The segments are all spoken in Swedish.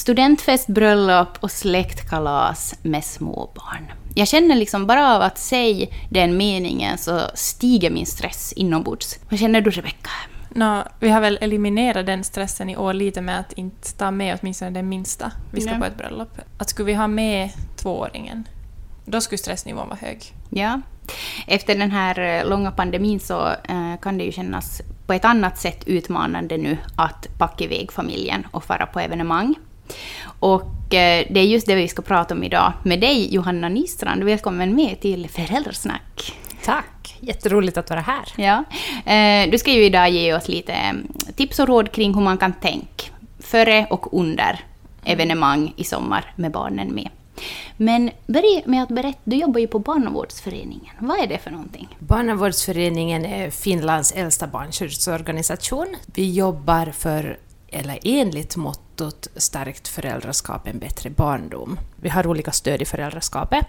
studentfest, bröllop och släktkalas med småbarn. Jag känner liksom bara av att säga den meningen så stiger min stress inombords. Vad känner du, Rebecka? No, vi har väl eliminerat den stressen i år lite med att inte ta med åtminstone den minsta. Vi ska Ja. på ett bröllop. Att skulle vi ha med tvååringen, då skulle stressnivån vara hög. Ja. Efter den här eh, långa pandemin så eh, kan det ju kännas på ett annat sätt utmanande nu att packa iväg familjen och fara på evenemang. Och eh, det är just det vi ska prata om idag med dig, Johanna Nystrand. Välkommen med till Föräldrasnack. Tack! Jätteroligt att vara här. Ja. Eh, du ska ju idag ge oss lite eh, tips och råd kring hur man kan tänka före och under evenemang i sommar med barnen med. Men börja med att berätta, du jobbar ju på Barnavårdsföreningen. Vad är det för någonting? Barnavårdsföreningen är Finlands äldsta barnskyddsorganisation. Vi jobbar för, eller enligt mottot Starkt föräldraskap, en bättre barndom. Vi har olika stöd i föräldraskapet.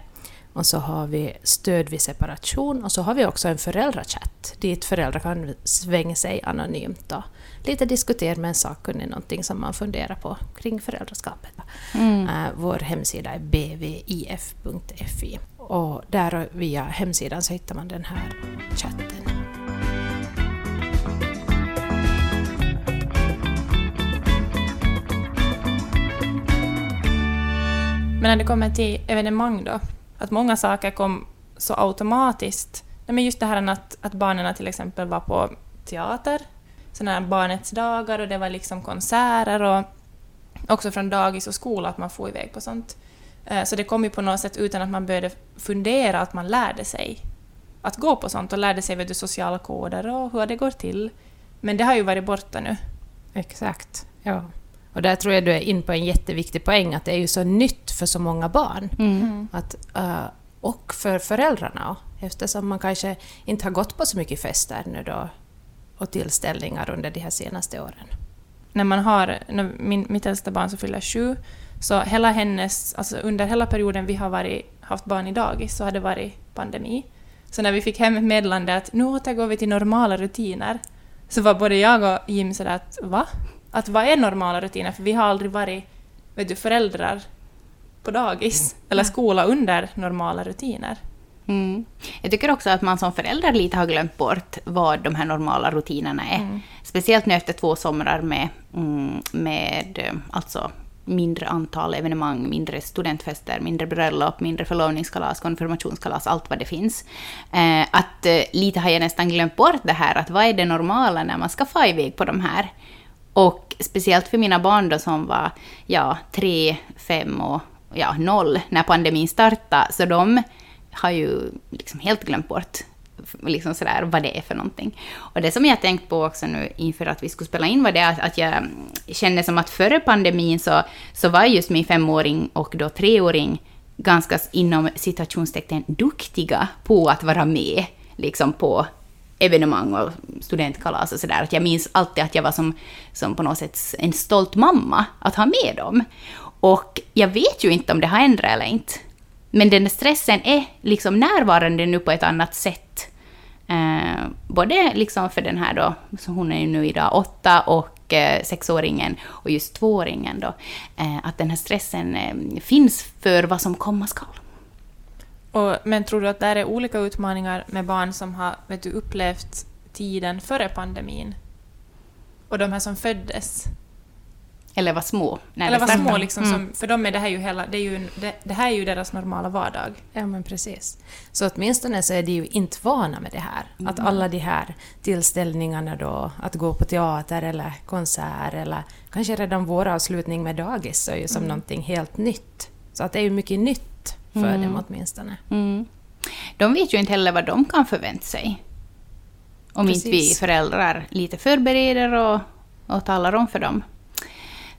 Och så har vi stöd vid separation och så har vi också en föräldrachatt dit föräldrar kan svänga sig anonymt och lite diskutera med en sakkunnig någonting som man funderar på kring föräldraskapet. Eh, Vår hemsida är bvif.fi och där via hemsidan så hittar man den här chatten. Men när det kommer till evenemang då, att många saker kom så automatiskt. Nej, men just det här att, att barnen till exempel var på teater, sådana här barnets dagar och det var liksom konserter och också från dagis och skola att man får iväg på sånt. Eh, så det kom ju på något sätt utan att man började fundera, att man lärde sig att gå på sånt och lärde sig vet du, sociala koder och hur det går till. Men det har ju varit borta nu. Exakt. Ja. Och där tror jag du är in på en jätteviktig poäng, att det är ju så nytt för så många barn. Mm. Att, eh, och för föräldrarna, eftersom man kanske inte har gått på så mycket fester nu då, och tillställningar under de här senaste åren. när man har, när min, mitt äldsta barn som fyller sju, så hela hennes, alltså under hela perioden vi har varit, haft barn i dagis så har det varit pandemi. Så när vi fick hem ett meddelande att nu återgår vi till normala rutiner, så var både jag och Jim sådär att va? Att vad är normala rutiner? För vi har aldrig varit, vet du, föräldrar på dagis eller skola under normala rutiner. Mm. Jag tycker också att man som förälder lite har glömt bort vad de här normala rutinerna är. Speciellt nu efter två somrar med, mm, med eh, alltså mindre antal evenemang, mindre studentfester, mindre bröllop, mindre förlovningskalas, konfirmationskalas, allt vad det finns. Eh, att eh, lite har jag nästan glömt bort det här, att vad är det normala när man ska få iväg på de här? Och speciellt för mina barn då som var ja, tre, fem och ja, noll när pandemin startade, så de har ju liksom helt glömt bort liksom sådär, vad det är för någonting. Och det som jag tänkt på också nu inför att vi skulle spela in var det att, att jag kände som att före pandemin så, så var just min femåring och då treåring ganska inom citationstecken duktiga på att vara med liksom på evenemang och studentkalas och sådär. Jag minns alltid att jag var som, som på något sätt en stolt mamma att ha med dem. Och jag vet ju inte om det har ändrat eller inte. Men den stressen är liksom närvarande nu på ett annat sätt. Eh, både liksom för den här då, så hon är ju nu idag åtta, och eh, sexåringen och just tvååringen då. Eh, att den här stressen eh, finns för vad som komma skall. Och, men tror du att det är olika utmaningar med barn som har vet du, upplevt tiden före pandemin? Och de här som föddes? Eller var små. när Eller var startade. små liksom, Mm. som, för dem är det här ju hela, det, är ju, det, det här är ju deras normala vardag. Ja, men precis. Så åtminstone så är de ju inte vana med det här. Att alla de här tillställningarna då, att gå på teater eller konsert eller kanske redan våravslutning med dagis är ju som någonting helt nytt. Så att det är ju mycket nytt för dem åtminstone. Mm. De vet ju inte heller vad de kan förvänta sig. Om inte vi Precis. föräldrar lite förbereder och, och talar om för dem.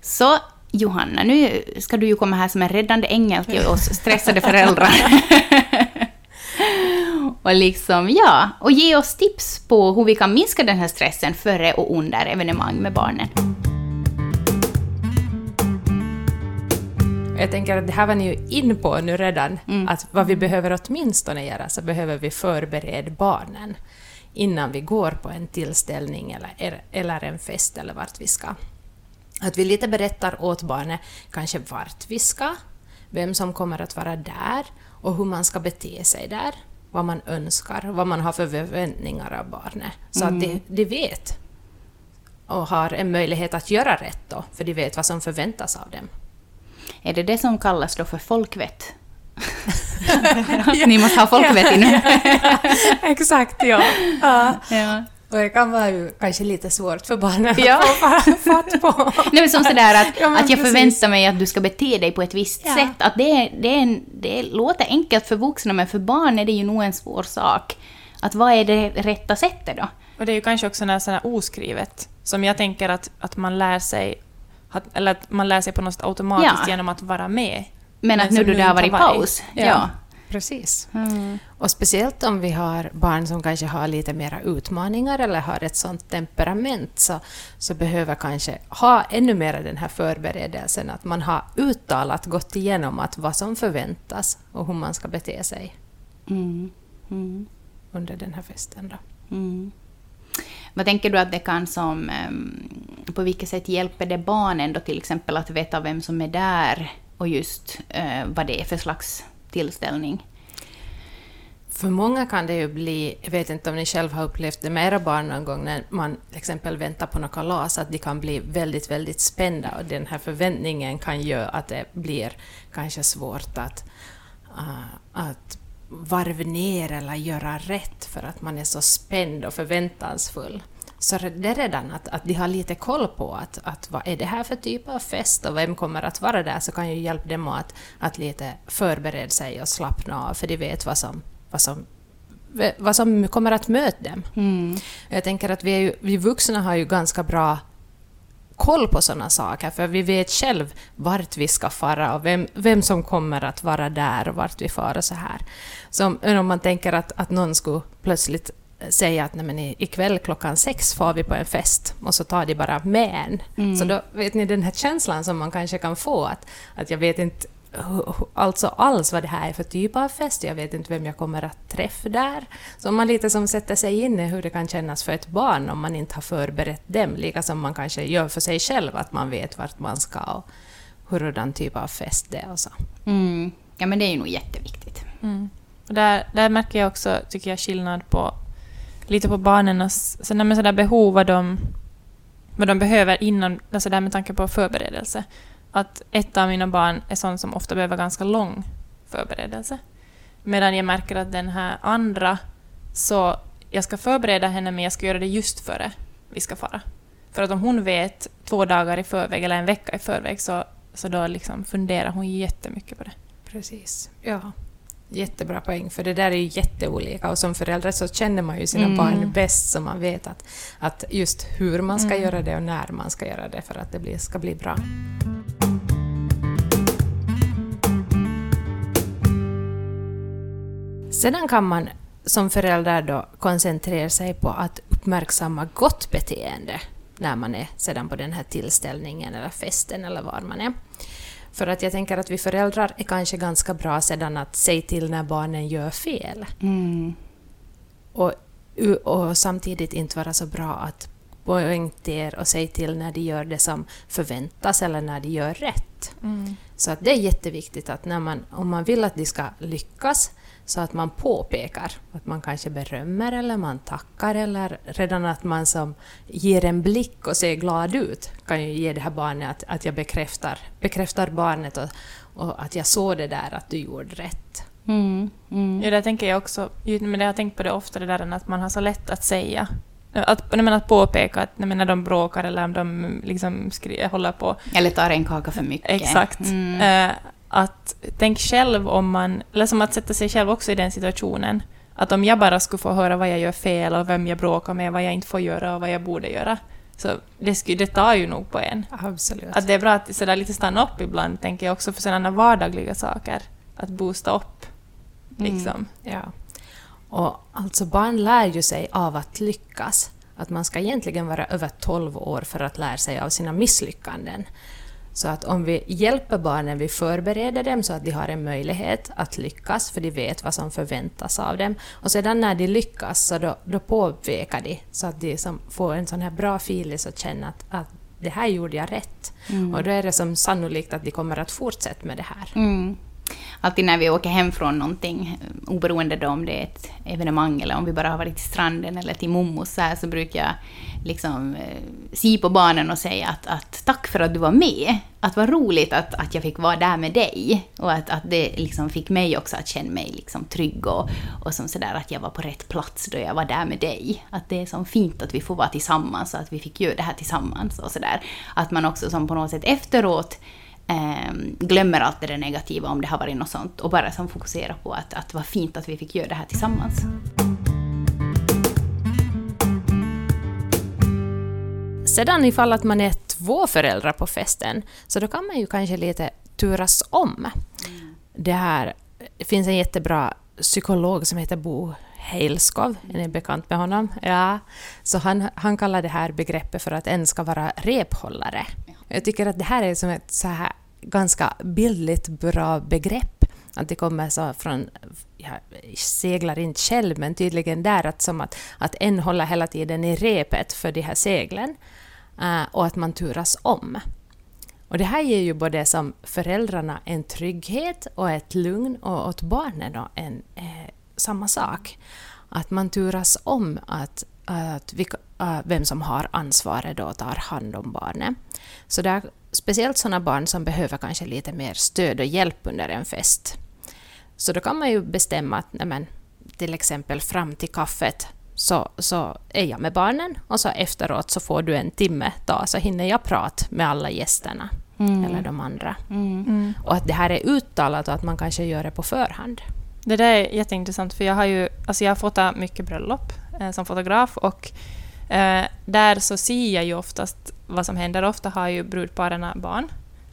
Så Johanna, nu ska du ju komma här som en räddande ängel till oss stressade föräldrar. och liksom, ja, och ge oss tips på hur vi kan minska den här stressen före och under evenemang med barnen. Jag tänker att det här var ni ju in på nu redan, att vad vi behöver åtminstone göra så behöver vi förbereda barnen innan vi går på en tillställning eller, eller en fest eller vart vi ska. Att vi lite berättar åt barnet kanske vart vi ska, vem som kommer att vara där och hur man ska bete sig där, vad man önskar, vad man har för förväntningar av barnet. Så att de, de vet och har en möjlighet att göra rätt då, för de vet vad som förväntas av dem. Är det det som kallas då för folkvett? Ni måste ha folkvett inne. Exakt, ja. ja. ja. Och det kan vara ju kanske lite svårt för barnen Ja. att få fatt på. Nej, men som sådär att, Ja, men att jag precis. förväntar mig att du ska bete dig på ett visst Ja. sätt. Att det, är- det, är en, det låter enkelt för vuxna, men för barn är det ju nog en svår sak. Att vad är det rätta sättet då? Och det är ju kanske också sånt här oskrivet, som jag tänker att, att man lär sig eller att man lär sig på något sätt automatiskt Ja. genom att vara med. Men, att som nu då du det har inte varit har varit. paus. Ja. Ja. Precis. Mm. Och speciellt om vi har barn som kanske har lite mera utmaningar eller har ett sånt temperament så, så behöver kanske ha ännu mer den här förberedelsen att man har uttalat gått igenom att vad som förväntas och hur man ska bete sig Mm. Mm. under den här festen. Då. Mm. Vad tänker du att det kan som... ehm, på vilket sätt hjälper det barnen då till exempel att veta vem som är där och just eh, vad det är för slags tillställning? För många kan det ju bli, jag vet inte om ni själv har upplevt det med era barn någon gång när man till exempel väntar på något kalas, att de kan bli väldigt, väldigt spända och den här förväntningen kan göra att det blir kanske svårt att, uh, att varva ner eller göra rätt för att man är så spänd och förväntansfull. Så det är redan att, att de har lite koll på att, att vad är det här för typ av fest och vem kommer att vara där, så kan ju hjälpa dem att, att lite förbereda sig och slappna av, för de vet vad som, vad som, vad som kommer att möta dem. Mm. Jag tänker att vi, är ju, vi vuxna har ju ganska bra koll på sådana saker, för vi vet själv vart vi ska fara och vem, vem som kommer att vara där och vart vi far och så här. Så om, om man tänker att, att någon skulle plötsligt säga att Nej, men i- ikväll klockan sex far vi på en fest och så tar de bara med en. Mm. Så då vet ni den här känslan som man kanske kan få att, att jag vet inte alltså alls vad det här är för typ av fest, jag vet inte vem jag kommer att träffa där. Så om man lite som sätter sig in i hur det kan kännas för ett barn om man inte har förberett dem, lika som man kanske gör för sig själv, att man vet vart man ska och hurdan typ av fest det är och så. Mm. Ja, men det är ju nog jätteviktigt. Mm. Och där, där märker jag också, tycker jag, skillnad på lite på barnens så, nej, men behov vad de, vad de behöver innan, alltså där med tanke på förberedelse. Att ett av mina barn är sånt som ofta behöver ganska lång förberedelse. Medan jag märker att den här andra, så jag ska förbereda henne men jag ska göra det just före vi ska fara. För att om hon vet två dagar i förväg eller en vecka i förväg så, så då liksom funderar hon jättemycket på det. Precis. Ja. Jättebra poäng, för det där är ju jätteolika och som förälder så känner man ju sina Mm. barn bäst så man vet att, att just hur man ska Mm. göra det och när man ska göra det för att det ska bli bra. Sedan kan man som förälder då koncentrera sig på att uppmärksamma gott beteende när man är sedan på den här tillställningen eller festen eller var man är. För att jag tänker att vi föräldrar är kanske ganska bra sedan att säga till när barnen gör fel. Mm. Och, och samtidigt inte vara så bra att poängtera och säga till när de gör det som förväntas eller när de gör rätt. Så att det är jätteviktigt att när man, om man vill att de ska lyckas, så att man påpekar, att man kanske berömmer eller man tackar eller redan att man som ger en blick och ser glad ut kan ju ge det här barnet att, att jag bekräftar, bekräftar barnet och, och att jag såg det där att du gjorde rätt. Mm. Mm. Ja, det tänker jag också. Men jag har tänkt på det ofta, det där att man har så lätt att säga. Att, nej, men att påpeka att nej, men när de bråkar eller om de liksom skri- håller på. Eller tar en kaka för mycket. Exakt. Mm. Eh, att tänk själv om man... Eller som att sätta sig själv också i den situationen. Att om jag bara skulle få höra vad jag gör fel och vem jag bråkar med, vad jag inte får göra och vad jag borde göra. Så det, skulle, det tar ju nog på en. Absolut. Att det är bra att sådär lite stanna upp ibland, tänker jag också för sådana vardagliga saker. Att boosta upp. Mm. Liksom. Ja. Och alltså barn lär ju sig av att lyckas. Att man ska egentligen vara över 12 år för att lära sig av sina misslyckanden. Så att om vi hjälper barnen, vi förbereder dem så att de har en möjlighet att lyckas, för de vet vad som förväntas av dem. Och sedan när de lyckas så då, då påpekar de, så att de som får en sån här bra filis och känner att, att det här gjorde jag rätt. Mm. Och då är det som sannolikt att de kommer att fortsätta med det här. Mm. Alltid när vi åker hem från någonting, oberoende då om det är ett evenemang eller om vi bara har varit till stranden eller till mommos så, här, så brukar jag liksom eh, se på barnen och säga att, att tack för att du var med. Att vad roligt att, att jag fick vara där med dig. Och att, att det liksom fick mig också att känna mig liksom trygg och, och som sådär att jag var på rätt plats då jag var där med dig. Att det är så fint att vi får vara tillsammans och att vi fick göra det här tillsammans och sådär. Att man också som på något sätt efteråt eh, glömmer allt det där negativa om det har varit något sånt och bara som fokuserar på att, att vad fint att vi fick göra det här tillsammans. Sedan ifall att man är två föräldrar på festen, så då kan man ju kanske lite turas om. Det, här, det finns en jättebra psykolog som heter Bo Heilskov, är ni bekant med honom? Ja. Så han, han kallar det här begreppet för att en ska vara rephållare. Jag tycker att det här är som ett så här ganska bildligt bra begrepp. Att det kommer så från, jag seglar inte själv, men tydligen där att som att, att en håller hela tiden i repet för de här seglen eh, och att man turas om. Och det här ger ju både som föräldrarna en trygghet och ett lugn och åt barnen då en, eh, samma sak. Att man turas om att, att vi, vem som har ansvaret då tar hand om barnet. Så där, speciellt sådana barn som behöver kanske lite mer stöd och hjälp under en fest. Så då kan man ju bestämma att nej till exempel fram till kaffet så, så är jag med barnen och så efteråt så får du en timme då, så hinner jag prata med alla gästerna Mm. eller de andra. Mm. Och att det här är uttalat och att man kanske gör det på förhand. Det där är jätteintressant för jag har ju alltså jag har fotat mycket bröllop eh, som fotograf och eh, där så ser jag ju oftast vad som händer. Ofta har ju brudparen barn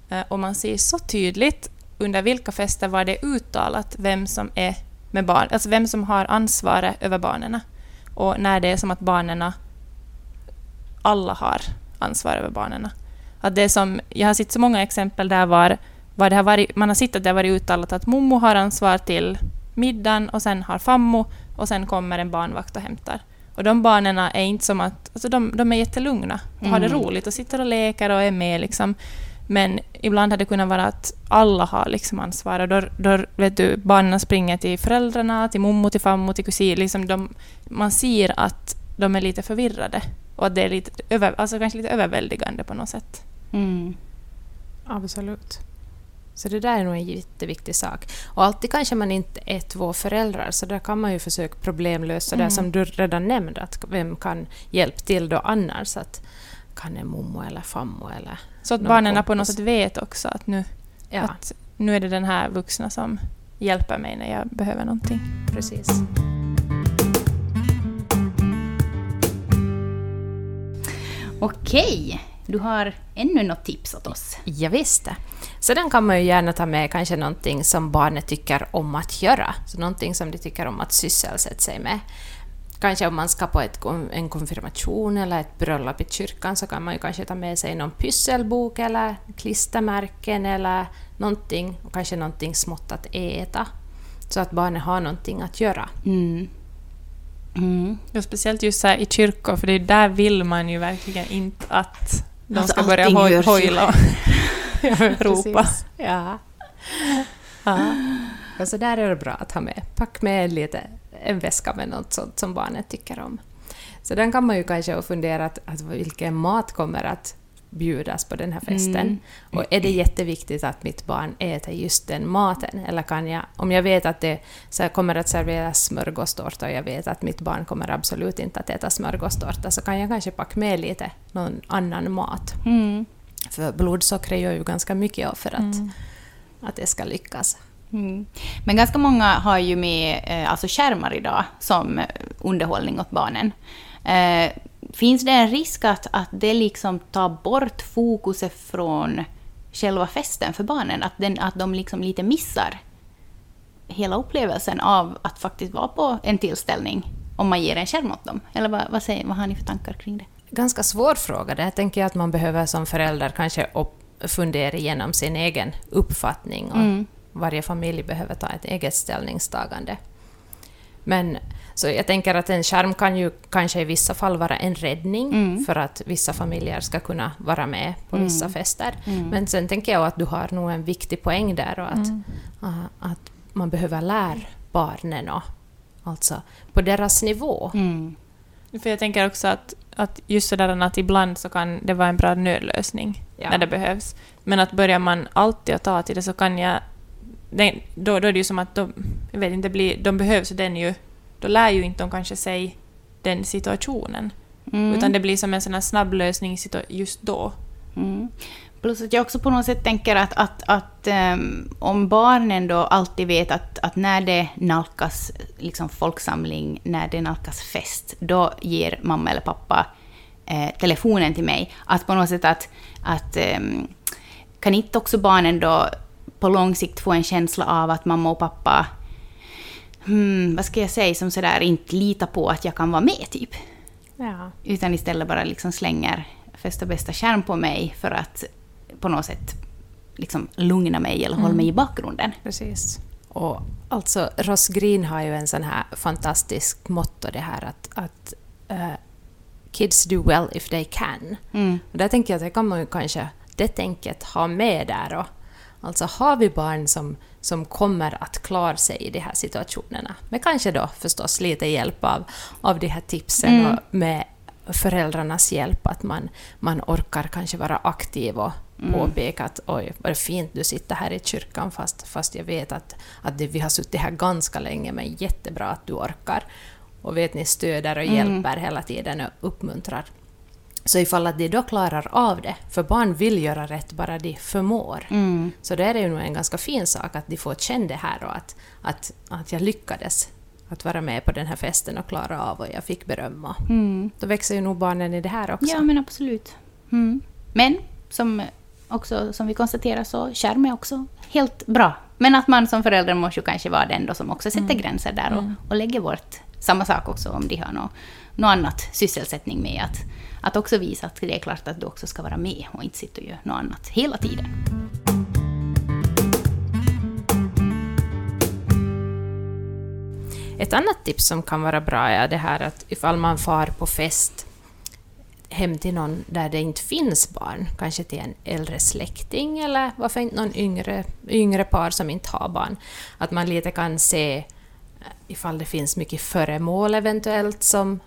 eh, och man ser så tydligt under vilka fester var det uttalat vem som är med barn, alltså vem som har ansvaret över barnen. Och när det är som att barnen alla har ansvar över barnen. Att det som, jag har sett så många exempel där var, var det har varit, man har sett att det har varit uttalat att mommo har ansvar till middagen och sen har fammo och sen kommer en barnvakt och hämtar. Och de barnen är inte som att... Alltså de, de är jättelugna och har det Mm. roligt och sitter och leker och är med. Liksom. Men ibland har det kunnat vara att alla har liksom ansvar. Och då, då vet du, barnen springer till föräldrarna, till mommo, till fammo, till kusin. Liksom de, man ser att de är lite förvirrade. Och att det är lite över, alltså kanske lite överväldigande på något sätt. Mm. Absolut. Så det där är nog en jätteviktig sak. Och alltid kanske man inte är två föräldrar, så där kan man ju försöka problemlösa det Mm. som du redan nämnde, att vem kan hjälpa till då annars? Att kan en mommo eller fammo eller... Så att barnen på något sätt vet också att nu, Ja, att nu är det den här vuxna som hjälper mig när jag behöver någonting. precis. Okej, du har ännu något tips åt oss. Jag visste. Sedan kan man ju gärna ta med kanske någonting som barnet tycker om att göra. Så någonting som de tycker om att sysselsätta sig med. Kanske om man ska på ett, en konfirmation eller ett bröllop i kyrkan så kan man ju kanske ta med sig någon pysselbok eller klistermärken eller någonting, och kanske någonting smått att äta. Så att barnet har någonting att göra. Mm. Mm. Ja, speciellt just så här i kyrkor, för det är där vill man ju verkligen inte att de Alltså, ska börja hoj, hojla och ropa. Ja. ja. Och så där är det bra att ha med. Pack med lite, en väska med något sånt som barnet tycker om. Så den kan man ju kanske fundera att, att vilken mat kommer att bjudas på den här festen. Mm. Och är det jätteviktigt att mitt barn äter just den maten? Eller kan jag, om jag vet att det så kommer att serveras smörgåstårta och jag vet att mitt barn kommer absolut inte att äta smörgåstårta, så kan jag kanske packa med lite någon annan mat. Mm. För blodsockret gör ju ganska mycket för att, Mm. att det ska lyckas. Mm. Men ganska många har ju med eh, alltså skärmar idag som eh, underhållning åt barnen. Finns det en risk att, att det liksom tar bort fokuset från själva festen för barnen? Att, den, att de liksom lite missar hela upplevelsen av att faktiskt vara på en tillställning om man ger en skärm åt dem? Eller vad, vad, säger, vad har ni för tankar kring det? Ganska svår fråga. Det här tänker jag att man behöver som förälder kanske fundera igenom sin egen uppfattning. Och Mm. Varje familj behöver ta ett eget ställningstagande. Men så jag tänker att en skärm kan ju kanske i vissa fall vara en räddning Mm. för att vissa familjer ska kunna vara med på vissa fester. Mm. Men sen tänker jag att du har nog en viktig poäng där och att, ah, att man behöver lära barnen och, alltså på deras nivå. Mm. För jag tänker också att, att just sådär att ibland så kan det vara en bra nödlösning Ja. när det behövs. Men att börjar man alltid att ta till det så kan jag... Det, då, då är det ju som att de, jag vet inte, blir, de behövs den ju... Då lär ju inte de kanske sig den situationen. Mm. Utan det blir som en sån här snabb lösning just då. Mm. Plus att jag också på något sätt tänker att, att, att ehm, om barnen då alltid vet att, att när det nalkas liksom folksamling, när det nalkas fest, då ger mamma eller pappa eh, telefonen till mig. Att på något sätt att, att ehm, kan inte också barnen då på lång sikt få en känsla av att mamma och pappa, hmm, vad ska jag säga, som sådär inte litar på att jag kan vara med typ. Ja. Utan istället bara liksom slänger första bästa skärm på mig för att på något sätt liksom lugna mig eller hålla mig i bakgrunden. Precis. Och alltså, Ross Green har ju en sån här fantastisk motto det här att, att eh, kids do well if they can. Mm. Och där tänker jag att det kan man ju kanske, det tänket, ha med där. Och, alltså har vi barn som, som kommer att klara sig i de här situationerna, med kanske då förstås lite hjälp av, av de här tipsen Mm. och med föräldrarnas hjälp, att man, man orkar kanske vara aktiv och Mm. påpeka att oj, vad fint du sitter här i kyrkan fast, fast jag vet att, att det, vi har suttit här ganska länge men jättebra att du orkar. Och vet ni stöder och Mm. hjälper hela tiden och uppmuntrar. Så ifall att de då klarar av det, för barn vill göra rätt bara de förmår, Mm. så då är det ju nog en ganska fin sak att de får känna det här och att, att, att jag lyckades att vara med på den här festen och klara av och jag fick beröm. Och Mm. Då växer ju nog barnen i det här också. Ja, men absolut. Mm. Men som, också, som vi konstaterar så skärm är också helt bra. Men att man som förälder måste ju kanske vara den då som också sätter gränser där och, och lägger bort samma sak också om de har något, något annat sysselsättning med. Att, att också visa att det är klart att du också ska vara med och inte sitta och göra något annat hela tiden. Ett annat tips som kan vara bra är det här att ifall man far på fest hem till någon där det inte finns barn, kanske till en äldre släkting eller varför inte någon yngre, yngre par som inte har barn, att man lite kan se ifall det finns mycket föremål eventuellt som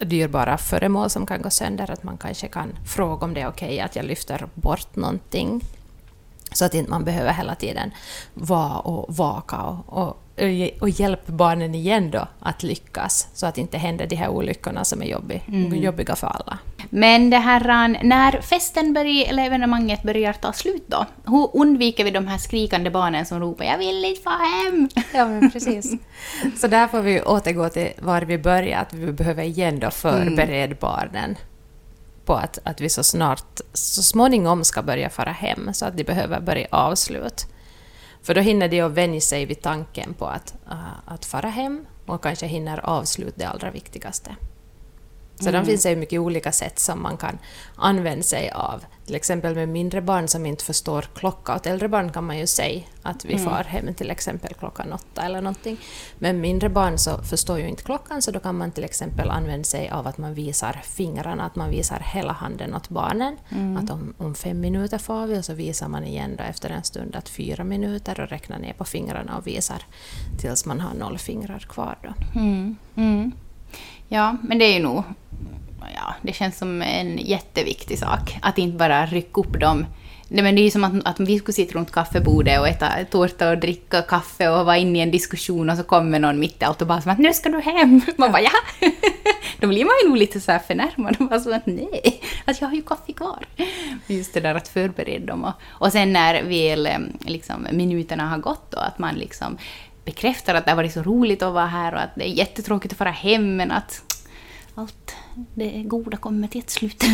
dyrbara föremål som kan gå sönder, att man kanske kan fråga om det är okej att jag lyfter bort någonting så att inte man behöver hela tiden vara och vaka och, och, och hjälpa barnen igen då att lyckas så att inte händer de här olyckorna som är jobbig, jobbiga för alla. Men det här, när festen börjar, eller evenemanget börjar ta slut då, hur undviker vi de här skrikande barnen som ropar ”jag vill inte vara hem”? Ja, men precis. Så där får vi återgå till var vi började, att vi behöver igen då förbereda barnen på att, att vi så snart, så småningom ska börja fara hem, så att de behöver börja avslut. För då hinner de att vänja sig vid tanken på att, att fara hem och kanske hinner avsluta det allra viktigaste. Så Mm. det finns ju mycket olika sätt som man kan använda sig av. Till exempel med mindre barn som inte förstår klocka. Åt äldre barn kan man ju säga att vi Mm. far hem till exempel klockan åtta eller någonting. Men mindre barn så förstår ju inte klockan så då kan man till exempel använda sig av att man visar fingrarna, att man visar hela handen åt barnen. Mm. Att om, om fem minuter får vi och så visar man igen då efter en stund att fyra minuter och räknar ner på fingrarna och visar tills man har noll fingrar kvar. Då. Mm. Ja, men det är ju nog... Ja, det känns som en jätteviktig sak. Att inte bara rycka upp dem. Nej, men det är ju som att, att vi skulle sitta runt kaffebordet och äta tårta och dricka kaffe och vara inne i en diskussion och så kommer någon mitt i allt och bara som att nu ska du hem. Man bara ja. Då blir man ju nog lite så här förnärmad och bara som att nej, att jag har ju kaffe kvar. Just det där att förbereda dem. Och, och sen när väl eh, liksom, minuterna har gått då, att man liksom bekräftar att det har varit så roligt att vara här och att det är jättetråkigt att fara hem men att allt, det goda kommer till ett slut.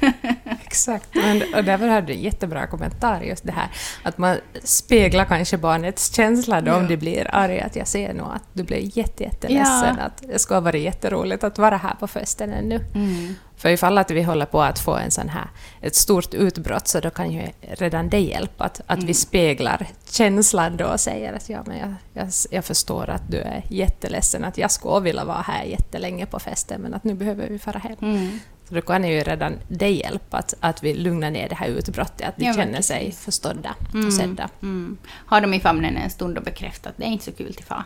Exakt, men, och därför hade du en jättebra kommentar just det här att man speglar kanske barnets känsla då om Ja. de blir arga. Att jag ser nog att du blir jätte, jätteledsen. Ja. Att det skulle ha varit jätteroligt att vara här på festen ännu. Mm. För ifall att vi håller på att få en sån här, ett stort utbrott så då kan ju redan det hjälpa att, att vi speglar känslan då och säger att ja, men jag, jag, jag förstår att du är jätteledsen att jag skulle vilja vara här jättelänge på festen men att nu behöver vi fara hem. Mm. Så då kan ju redan det hjälpa att, att vi lugnar ner det här utbrottet, att de Ja, känner sig förstådda Mm. och sedda. Mm. Ha dem i famnen en stund och bekräfta att det är inte så kul till far.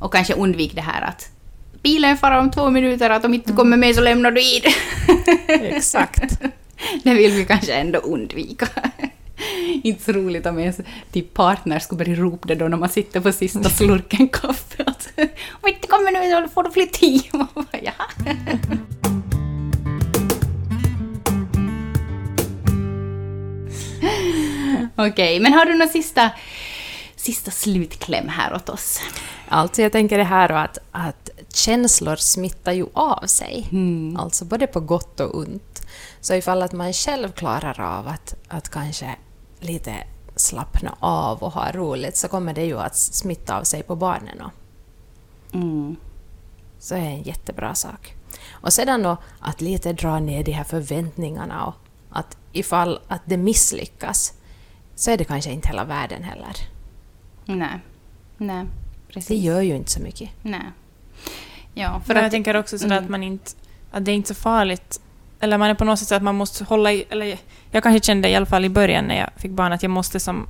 Och kanske undvik det här att bilen far om två minuter, att om inte du kommer med så lämnar du i. Exakt. Det vill vi kanske ändå undvika. Inte så roligt om ens typ partner skulle börja ropa det då när man sitter på sista slurken kaffe. Om inte kommer nu så får du flytta hit. Jaha. Okej, men har du någon sista, sista slutkläm här åt oss? Alltså jag tänker det här att, att känslor smittar ju av sig. Mm. Alltså både på gott och ont. Så ifall att man själv klarar av att, att kanske lite slappna av och ha roligt så kommer det ju att smitta av sig på barnen. Mm. så är det en jättebra sak. Och sedan då att lite dra ner de här förväntningarna och att ifall att det misslyckas så är det kanske inte hela världen heller. Nej. Nej, Det precis. gör ju inte så mycket. Nej. Ja, för Men jag att... tänker också sådär Mm. att man inte... Att det är inte så farligt. Eller man är på något sätt så att man måste hålla i... Eller jag kanske kände i alla fall i början när jag fick barn att jag måste som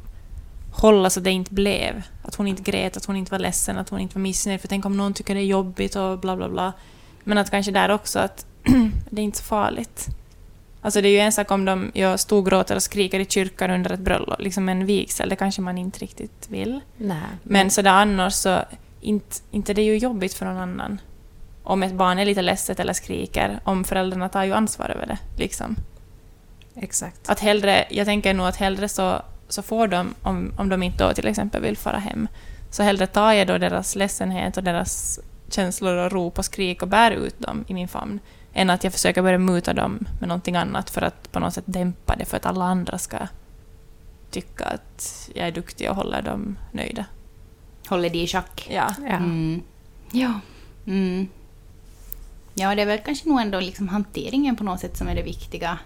hålla så det inte blev. Att hon inte grät, att hon inte var ledsen, att hon inte var missnöjd. För tänk om någon tycker det är jobbigt och bla bla bla. Men att kanske där också att det är inte så farligt. Alltså det är ju en sak om de jag storgråter och skriker i kyrkan under ett bröllop, liksom en vigsel, det kanske man inte riktigt vill. Nej. Men sådär annars så, inte, inte det är ju jobbigt för någon annan. Om ett barn är lite ledset eller skriker, om föräldrarna tar ju ansvar över det. Liksom. Exakt. Att hellre, jag tänker nog att hellre så, så får de, om, om de inte då till exempel vill fara hem, så hellre tar jag då deras ledsenhet och deras känslor och rop och skrik och bär ut dem i min famn, än att jag försöker börja muta dem med någonting annat för att på något sätt dämpa det för att alla andra ska tycka att jag är duktig och håller dem nöjda. Håller det i schack. Ja. Ja. Mm. Ja. Mm. Ja, det är väl kanske nog ändå liksom hanteringen på något sätt som är det viktiga.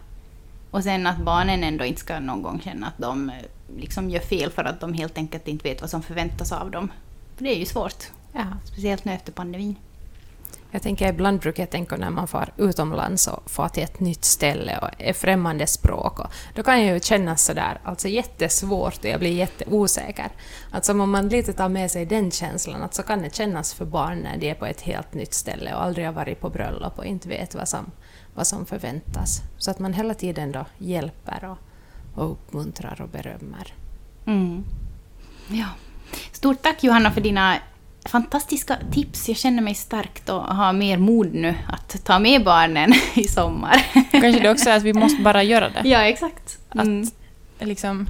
Och sen att barnen ändå inte ska någon gång känna att de eh, liksom gör fel för att de helt enkelt inte vet vad som förväntas av dem. För det är ju svårt. Ja. Speciellt nu efter pandemin. Jag tänker ibland brukar jag tänka när man far utomlands och far till ett nytt ställe och är främmande språk. Och då kan jag ju känna sådär, alltså jättesvårt och jag blir jätteosäker. Alltså om man lite tar med sig den känslan, att så kan det kännas för barn när de är på ett helt nytt ställe och aldrig har varit på bröllop och inte vet vad som, vad som förväntas. Så att man hela tiden då hjälper och, och uppmuntrar och berömmer. Mm. Ja. Stort tack Johanna för dina fantastiska tips. Jag känner mig stärkt och har mer mod nu att ta med barnen i sommar. Kanske det också är att vi måste bara göra det. Ja, exakt. Att Mm. liksom,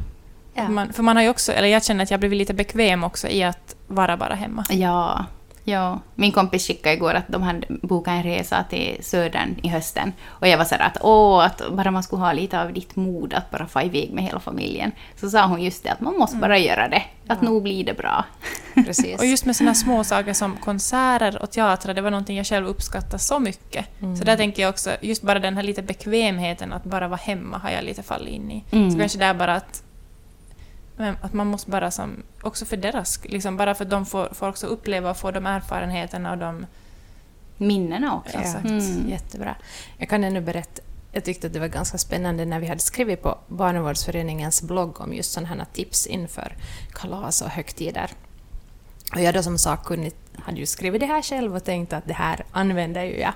Ja. man, för man har ju också, eller jag känner att jag blivit lite bekväm också i att vara bara hemma. Ja, ja. Min kompis skickade igår att de hade bokat en resa till södern i hösten. Och jag var så att åh, att bara man skulle ha lite av ditt mod att bara få iväg med hela familjen. Så sa hon just det att man måste bara göra det. Att nog blir det bra. Precis. Och just med såna små saker som konserter och teatrar, det var någonting jag själv uppskattar så mycket. Så där tänker jag också, just bara den här lite bekvämheten att bara vara hemma har jag lite fallit in i. Mm. Så kanske det är bara att, att man måste bara som, också för deras liksom bara för att de får, får också uppleva och få de erfarenheterna och de... Minnena också. Exakt. Mm. Jättebra. Jag kan ännu berätta, jag tyckte att det var ganska spännande när vi hade skrivit på Barnavårdsföreningens blogg om just sådana här tips inför kalas och högtider. Och jag då som sakkunnig hade ju skrivit det här själv och tänkt att det här använder ju jag.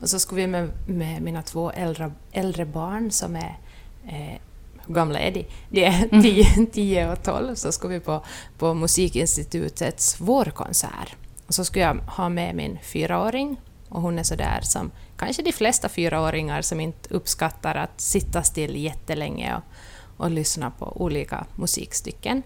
Och så skulle vi med, med mina två äldre, äldre barn som är eh, hur gamla är de? De är 10, 10 och 12, så skulle vi på, på Musikinstitutets vårkonsert. Och så skulle jag ha med min fyraåring och hon är sådär som kanske de flesta fyraåringar som inte uppskattar att sitta still jättelänge och, och lyssna på olika musikstycken.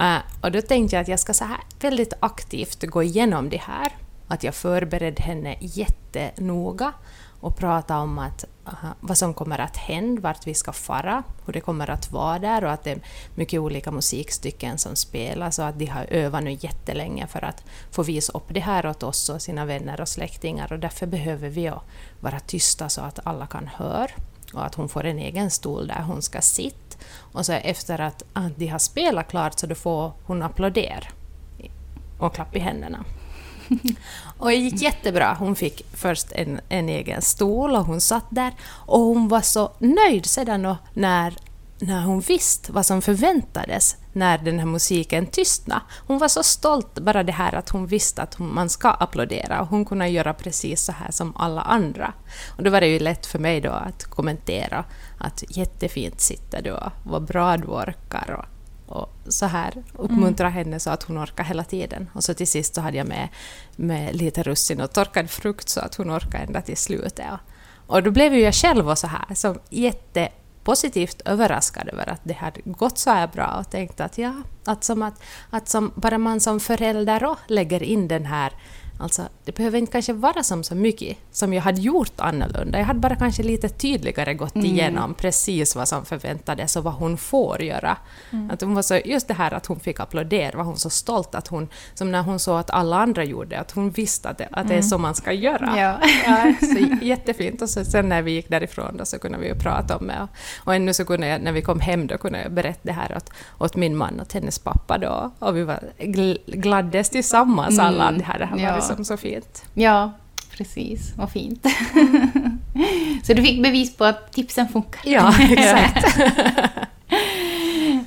Eh, och då tänkte jag att jag ska så här väldigt aktivt gå igenom det här. att jag förberedde henne jättenoga och prata om att, uh, vad som kommer att hända, vart vi ska fara, hur det kommer att vara där och att det är mycket olika musikstycken som spelas och att de har övat nu jättelänge för att få visa upp det här åt oss och sina vänner och släktingar och därför behöver vi vara tysta så att alla kan höra och att hon får en egen stol där hon ska sitta. Och så efter att, att de har spelat klart så då får hon applådera och klapp i händerna. Och det gick jättebra. Hon fick först en, en egen stol och hon satt där. Och hon var så nöjd sedan när, när hon visste vad som förväntades när den här musiken tystnade. Hon var så stolt bara det här att hon visste att man ska applådera och hon kunde göra precis så här som alla andra. Och då var det ju lätt för mig då att kommentera att jättefint sitter du och vad bra du orkar och och så här uppmuntra mm. henne så att hon orkar hela tiden. Och så till sist så hade jag med, med lite russin och torkad frukt så att hon orkar ända till slutet. Och, då blev ju jag själv så här så positivt överraskad över att det hade gått så här bra och tänkte att ja, att som att, att som bara man som förälder lägger in den här Alltså, det behöver inte kanske vara som så mycket som jag hade gjort annorlunda. Jag hade bara kanske lite tydligare gått mm. igenom precis vad som förväntades och vad hon får göra. Mm. Att hon var så, just det här att hon fick applådera var hon så stolt att hon, som när hon såg att alla andra gjorde, att hon visste att det, att det är mm. så man ska göra. Ja. ja så jättefint. Och så, sen när vi gick därifrån då, så kunde vi ju prata om det. Och, och ännu så kunde jag, när vi kom hem, då kunde jag berätta det här åt, åt min man och hennes pappa då. Och vi var gl gladdes tillsammans alla. Mm. Det här, det här ja. Liksom så fint. Ja, precis. Vad fint. så du fick bevis på att tipsen funkar. Ja, exakt.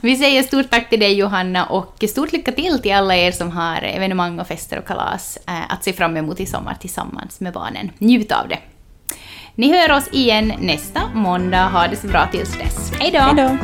Vi säger stort tack till dig Johanna och stort lycka till till alla er som har evenemang och fester och kalas eh, att se fram emot i sommar tillsammans med barnen. Njut av det. Ni hör oss igen nästa måndag. Ha det så bra tills dess. Hej då!